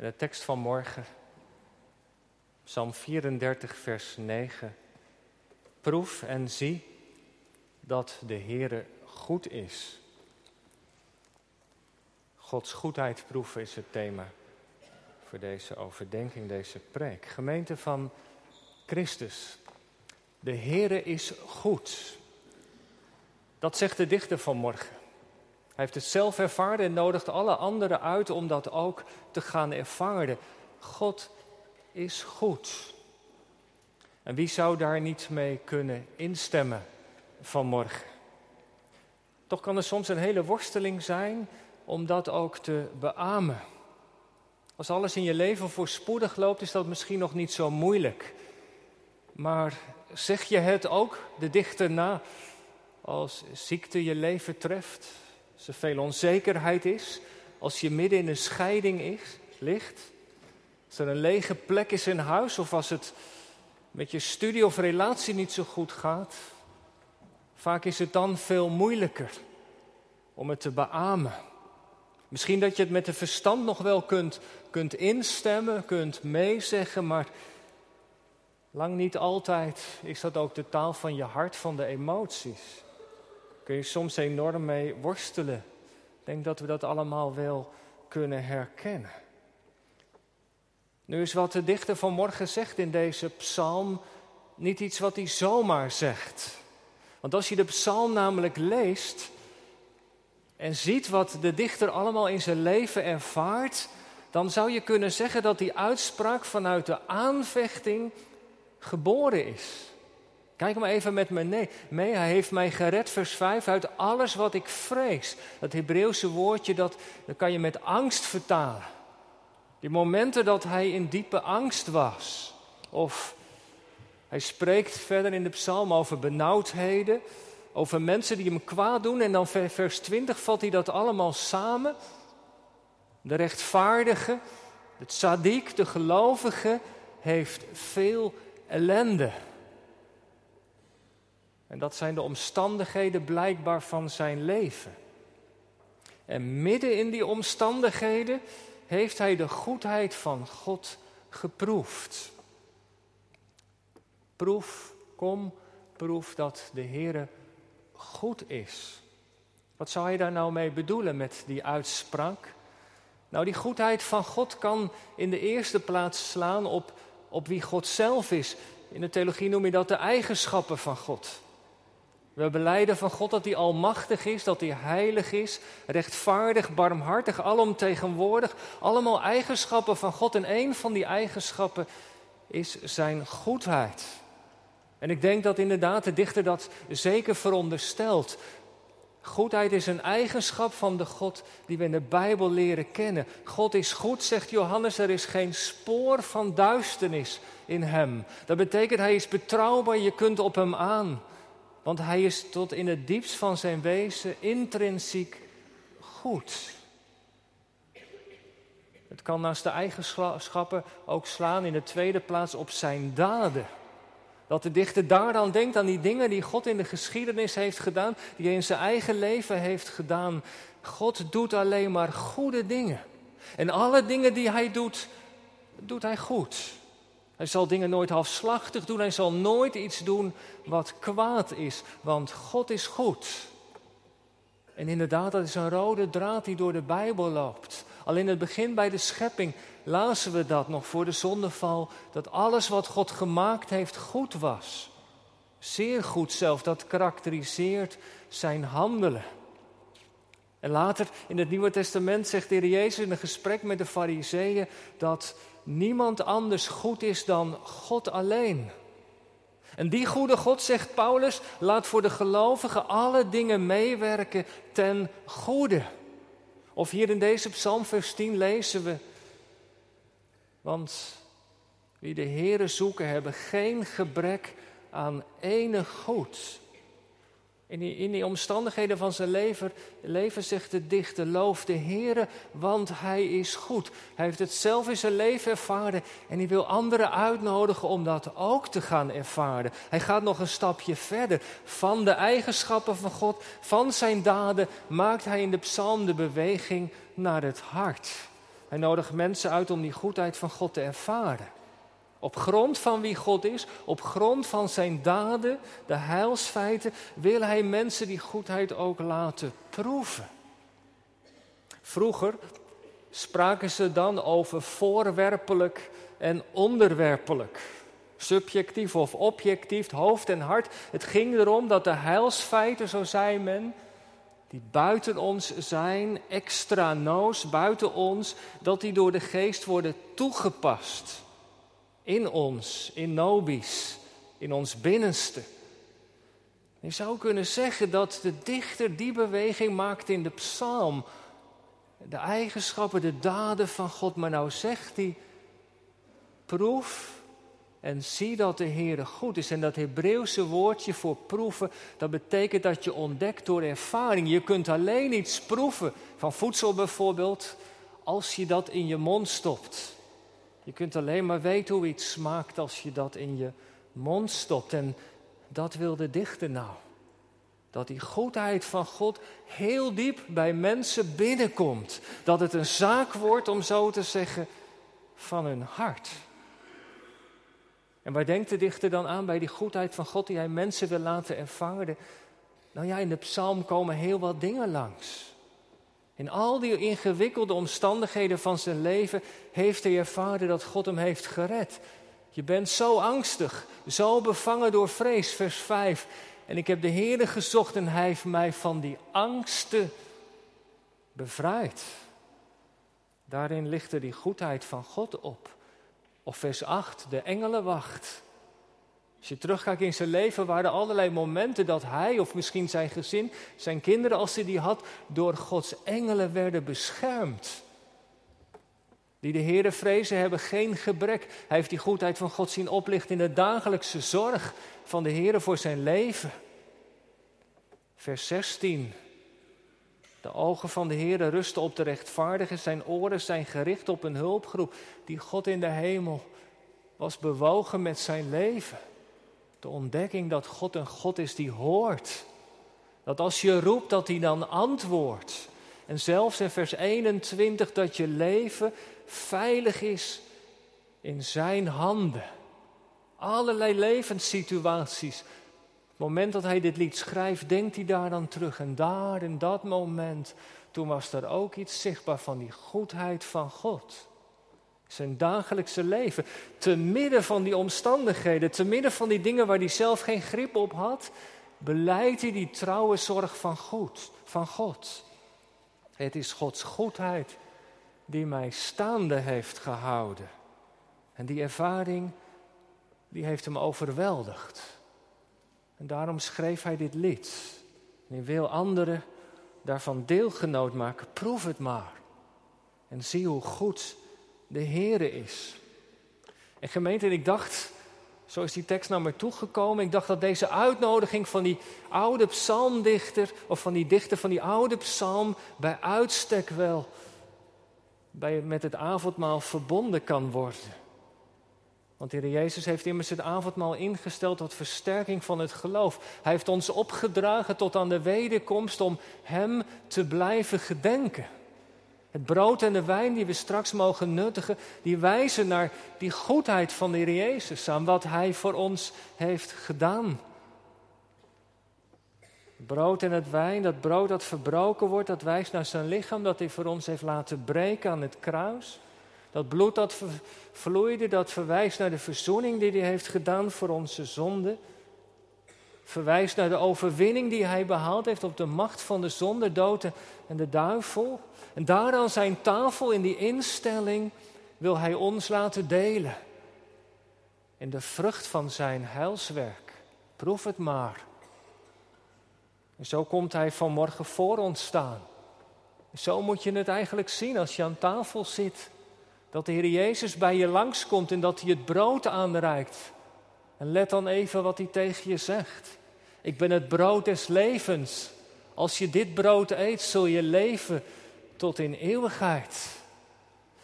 En de tekst van morgen, Psalm 34, vers 9. Proef en zie dat de Heere goed is. Gods goedheid proeven is het thema voor deze overdenking, deze preek. Gemeente van Christus. De Heere is goed. Dat zegt de dichter van morgen. Heeft het zelf ervaren en nodigt alle anderen uit om dat ook te gaan ervaren. God is goed. En wie zou daar niet mee kunnen instemmen vanmorgen? Toch kan er soms een hele worsteling zijn om dat ook te beamen. Als alles in je leven voorspoedig loopt, is dat misschien nog niet zo moeilijk. Maar zeg je het ook, de dichter na, als ziekte je leven treft, als er veel onzekerheid is, als je midden in een scheiding is, ligt, als er een lege plek is in huis of als het met je studie of relatie niet zo goed gaat, vaak is het dan veel moeilijker om het te beamen. Misschien dat je het met de verstand nog wel kunt, kunt instemmen, kunt meezeggen, maar lang niet altijd is dat ook de taal van je hart, van de emoties. Kun je soms enorm mee worstelen. Ik denk dat we dat allemaal wel kunnen herkennen. Nu is wat de dichter vanmorgen zegt in deze psalm niet iets wat hij zomaar zegt. Want als je de psalm namelijk leest, en ziet wat de dichter allemaal in zijn leven ervaart, dan zou je kunnen zeggen dat die uitspraak vanuit de aanvechting geboren is. Kijk maar even met me mee. Hij heeft mij gered, vers 5, uit alles wat ik vrees. Dat Hebreeuwse woordje, dat, kan je met angst vertalen. Die momenten dat hij in diepe angst was. Of hij spreekt verder in de psalm over benauwdheden over mensen die hem kwaad doen. En dan vers 20 valt hij dat allemaal samen. De rechtvaardige, het sadiek, de gelovige, heeft veel ellende. En dat zijn de omstandigheden blijkbaar van zijn leven. En midden in die omstandigheden heeft hij de goedheid van God geproefd. Proef, kom, proef dat de Heere goed is. Wat zou je daar nou mee bedoelen met die uitspraak? Nou, die goedheid van God kan in de eerste plaats slaan op, op wie God zelf is. In de theologie noem je dat de eigenschappen van God. We beleiden van God dat hij almachtig is, dat hij heilig is, rechtvaardig, barmhartig, alomtegenwoordig. Allemaal eigenschappen van God en één van die eigenschappen is zijn goedheid. En ik denk dat inderdaad de dichter dat zeker veronderstelt. Goedheid is een eigenschap van de God die we in de Bijbel leren kennen. God is goed, zegt Johannes, er is geen spoor van duisternis in hem. Dat betekent hij is betrouwbaar, je kunt op hem aan. Want hij is tot in het diepst van zijn wezen intrinsiek goed. Het kan naast de eigenschappen ook slaan in de tweede plaats op zijn daden. Dat de dichter daaraan denkt, aan die dingen die God in de geschiedenis heeft gedaan, die hij in zijn eigen leven heeft gedaan. God doet alleen maar goede dingen. En alle dingen die hij doet, doet hij goed. Hij zal dingen nooit halfslachtig doen, hij zal nooit iets doen wat kwaad is, want God is goed. En inderdaad, dat is een rode draad die door de Bijbel loopt. Al in het begin bij de schepping lazen we dat nog voor de zondeval, dat alles wat God gemaakt heeft goed was. Zeer goed zelf, dat karakteriseert zijn handelen. En later in het Nieuwe Testament zegt de Heer Jezus in een gesprek met de Fariseeën dat niemand anders goed is dan God alleen. En die goede God, zegt Paulus, laat voor de gelovigen alle dingen meewerken ten goede. Of hier in deze psalm vers 10 lezen we, want wie de Heere zoeken hebben geen gebrek aan enig goed. In die, in die omstandigheden van zijn leven, leven zegt de dichter, loof de Heere, want Hij is goed. Hij heeft het zelf in zijn leven ervaren en hij wil anderen uitnodigen om dat ook te gaan ervaren. Hij gaat nog een stapje verder. Van de eigenschappen van God, van zijn daden, maakt hij in de psalm de beweging naar het hart. Hij nodigt mensen uit om die goedheid van God te ervaren. Op grond van wie God is, op grond van zijn daden, de heilsfeiten, wil hij mensen die goedheid ook laten proeven. Vroeger spraken ze dan over voorwerpelijk en onderwerpelijk. Subjectief of objectief, hoofd en hart. Het ging erom dat de heilsfeiten, zo zei men, die buiten ons zijn, extra noos, buiten ons, dat die door de geest worden toegepast. In ons, in nobis, in ons binnenste. Je zou kunnen zeggen dat de dichter die beweging maakt in de psalm. De eigenschappen, de daden van God. Maar nou zegt hij, proef en zie dat de Heer goed is. En dat Hebreeuwse woordje voor proeven, dat betekent dat je ontdekt door ervaring. Je kunt alleen iets proeven, van voedsel bijvoorbeeld, als je dat in je mond stopt. Je kunt alleen maar weten hoe iets smaakt als je dat in je mond stopt. En dat wil de dichter nou. Dat die goedheid van God heel diep bij mensen binnenkomt. Dat het een zaak wordt, om zo te zeggen, van hun hart. En waar denkt de dichter dan aan bij die goedheid van God die hij mensen wil laten ervaren? Nou ja, in de psalm komen heel wat dingen langs. In al die ingewikkelde omstandigheden van zijn leven heeft hij ervaren dat God hem heeft gered. Je bent zo angstig, zo bevangen door vrees, vers 5. En ik heb de Heer gezocht en hij heeft mij van die angsten bevrijd. Daarin er die goedheid van God op. Of vers 8, de engelenwacht. Als je terugkijkt in zijn leven, waren er allerlei momenten dat hij, of misschien zijn gezin, zijn kinderen, als hij die had, door Gods engelen werden beschermd. Die de Heere vrezen hebben geen gebrek. Hij heeft die goedheid van God zien oplichten in de dagelijkse zorg van de Heere voor zijn leven. Vers 16. De ogen van de Heer rusten op de rechtvaardigen, zijn oren zijn gericht op een hulpgroep die God in de hemel was bewogen met zijn leven. De ontdekking dat God een God is die hoort. Dat als je roept, dat hij dan antwoordt. En zelfs in vers 21 dat je leven veilig is in zijn handen. Allerlei levenssituaties het moment dat hij dit lied schrijft, denkt hij daar dan terug. En daar, in dat moment, toen was er ook iets zichtbaar van die goedheid van God. Zijn dagelijkse leven. Te midden van die omstandigheden, te midden van die dingen waar hij zelf geen grip op had, beleidt hij die trouwe zorg van, goed, van God. Het is Gods goedheid die mij staande heeft gehouden. En die ervaring, die heeft hem overweldigd. En daarom schreef hij dit lied. En hij wil anderen daarvan deelgenoot maken. Proef het maar. En zie hoe goed de Heere is. En gemeente, ik dacht, zo is die tekst naar me toegekomen. Ik dacht dat deze uitnodiging van die oude psalmdichter, of van die dichter van die oude psalm, bij uitstek wel bij, met het avondmaal verbonden kan worden. Want de Heer Jezus heeft immers het avondmaal ingesteld tot versterking van het geloof. Hij heeft ons opgedragen tot aan de wederkomst om Hem te blijven gedenken. Het brood en de wijn die we straks mogen nuttigen, die wijzen naar die goedheid van de Heer Jezus, aan wat Hij voor ons heeft gedaan. Het brood en het wijn, dat brood dat verbroken wordt, dat wijst naar zijn lichaam dat Hij voor ons heeft laten breken aan het kruis. Dat bloed dat vloeide, dat verwijst naar de verzoening die hij heeft gedaan voor onze zonde. Verwijst naar de overwinning die hij behaald heeft op de macht van de zonde, dood en de duivel. En daar aan zijn tafel, in die instelling, wil hij ons laten delen. In de vrucht van zijn heilswerk. Proef het maar. En zo komt hij vanmorgen voor ons staan. Zo moet je het eigenlijk zien als je aan tafel zit. Dat de Heer Jezus bij je langskomt en dat hij het brood aanreikt. En let dan even wat hij tegen je zegt. Ik ben het brood des levens. Als je dit brood eet, zul je leven tot in eeuwigheid.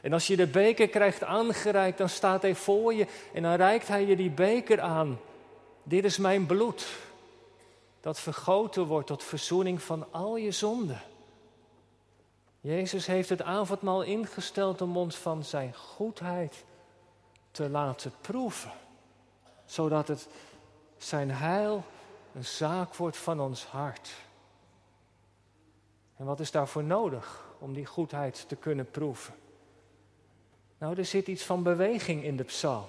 En als je de beker krijgt aangereikt, dan staat hij voor je en dan reikt hij je die beker aan. Dit is mijn bloed, dat vergoten wordt tot verzoening van al je zonden. Jezus heeft het avondmaal ingesteld om ons van zijn goedheid te laten proeven, zodat het zijn heil een zaak wordt van ons hart. En wat is daarvoor nodig om die goedheid te kunnen proeven? Nou, er zit iets van beweging in de psalm.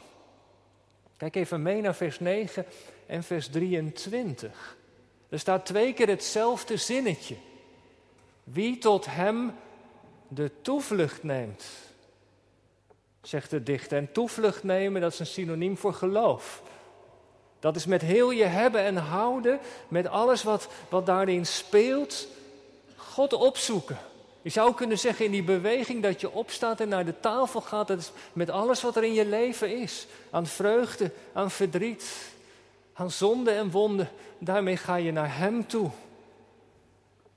Kijk even mee naar vers 9 en vers 23. Er staat twee keer hetzelfde zinnetje. Wie tot hem de toevlucht neemt, zegt de dichter. En toevlucht nemen, dat is een synoniem voor geloof. Dat is met heel je hebben en houden, met alles wat, wat daarin speelt, God opzoeken. Je zou kunnen zeggen in die beweging dat je opstaat en naar de tafel gaat, dat is met alles wat er in je leven is. Aan vreugde, aan verdriet, aan zonde en wonden. Daarmee ga je naar Hem toe.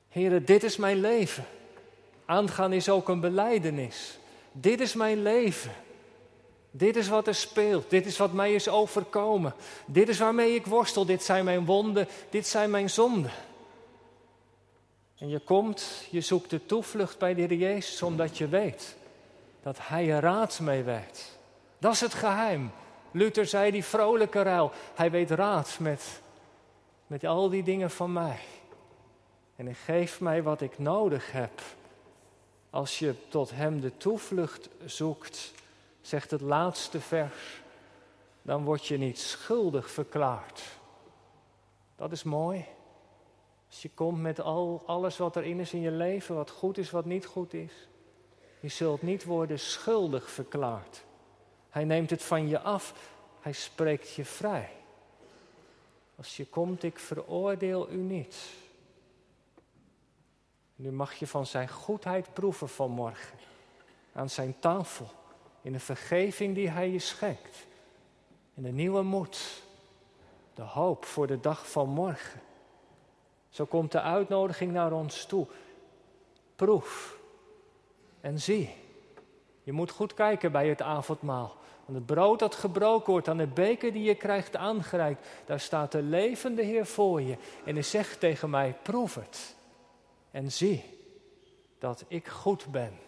Heren, dit is mijn leven. Aangaan is ook een beleidenis. Dit is mijn leven. Dit is wat er speelt. Dit is wat mij is overkomen. Dit is waarmee ik worstel. Dit zijn mijn wonden. Dit zijn mijn zonden. En je komt, je zoekt de toevlucht bij de Heer Jezus omdat je weet dat Hij er raad mee weet. Dat is het geheim. Luther zei die vrolijke ruil. Hij weet raad met, met al die dingen van mij. En hij geeft mij wat ik nodig heb. Als je tot Hem de toevlucht zoekt, zegt het laatste vers, dan word je niet schuldig verklaard. Dat is mooi. Als je komt met al, alles wat erin is in je leven, wat goed is, wat niet goed is. Je zult niet worden schuldig verklaard. Hij neemt het van je af. Hij spreekt je vrij. Als je komt, ik veroordeel u niet. Nu mag je van zijn goedheid proeven vanmorgen. Aan zijn tafel. In de vergeving die hij je schenkt. In de nieuwe moed. De hoop voor de dag van morgen. Zo komt de uitnodiging naar ons toe. Proef en zie. Je moet goed kijken bij het avondmaal. Aan het brood dat gebroken wordt, aan de beker die je krijgt aangereikt, daar staat de levende Heer voor je. En hij zegt tegen mij: proef het en zie dat ik goed ben,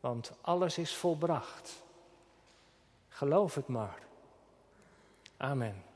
want alles is volbracht. Geloof het maar. Amen.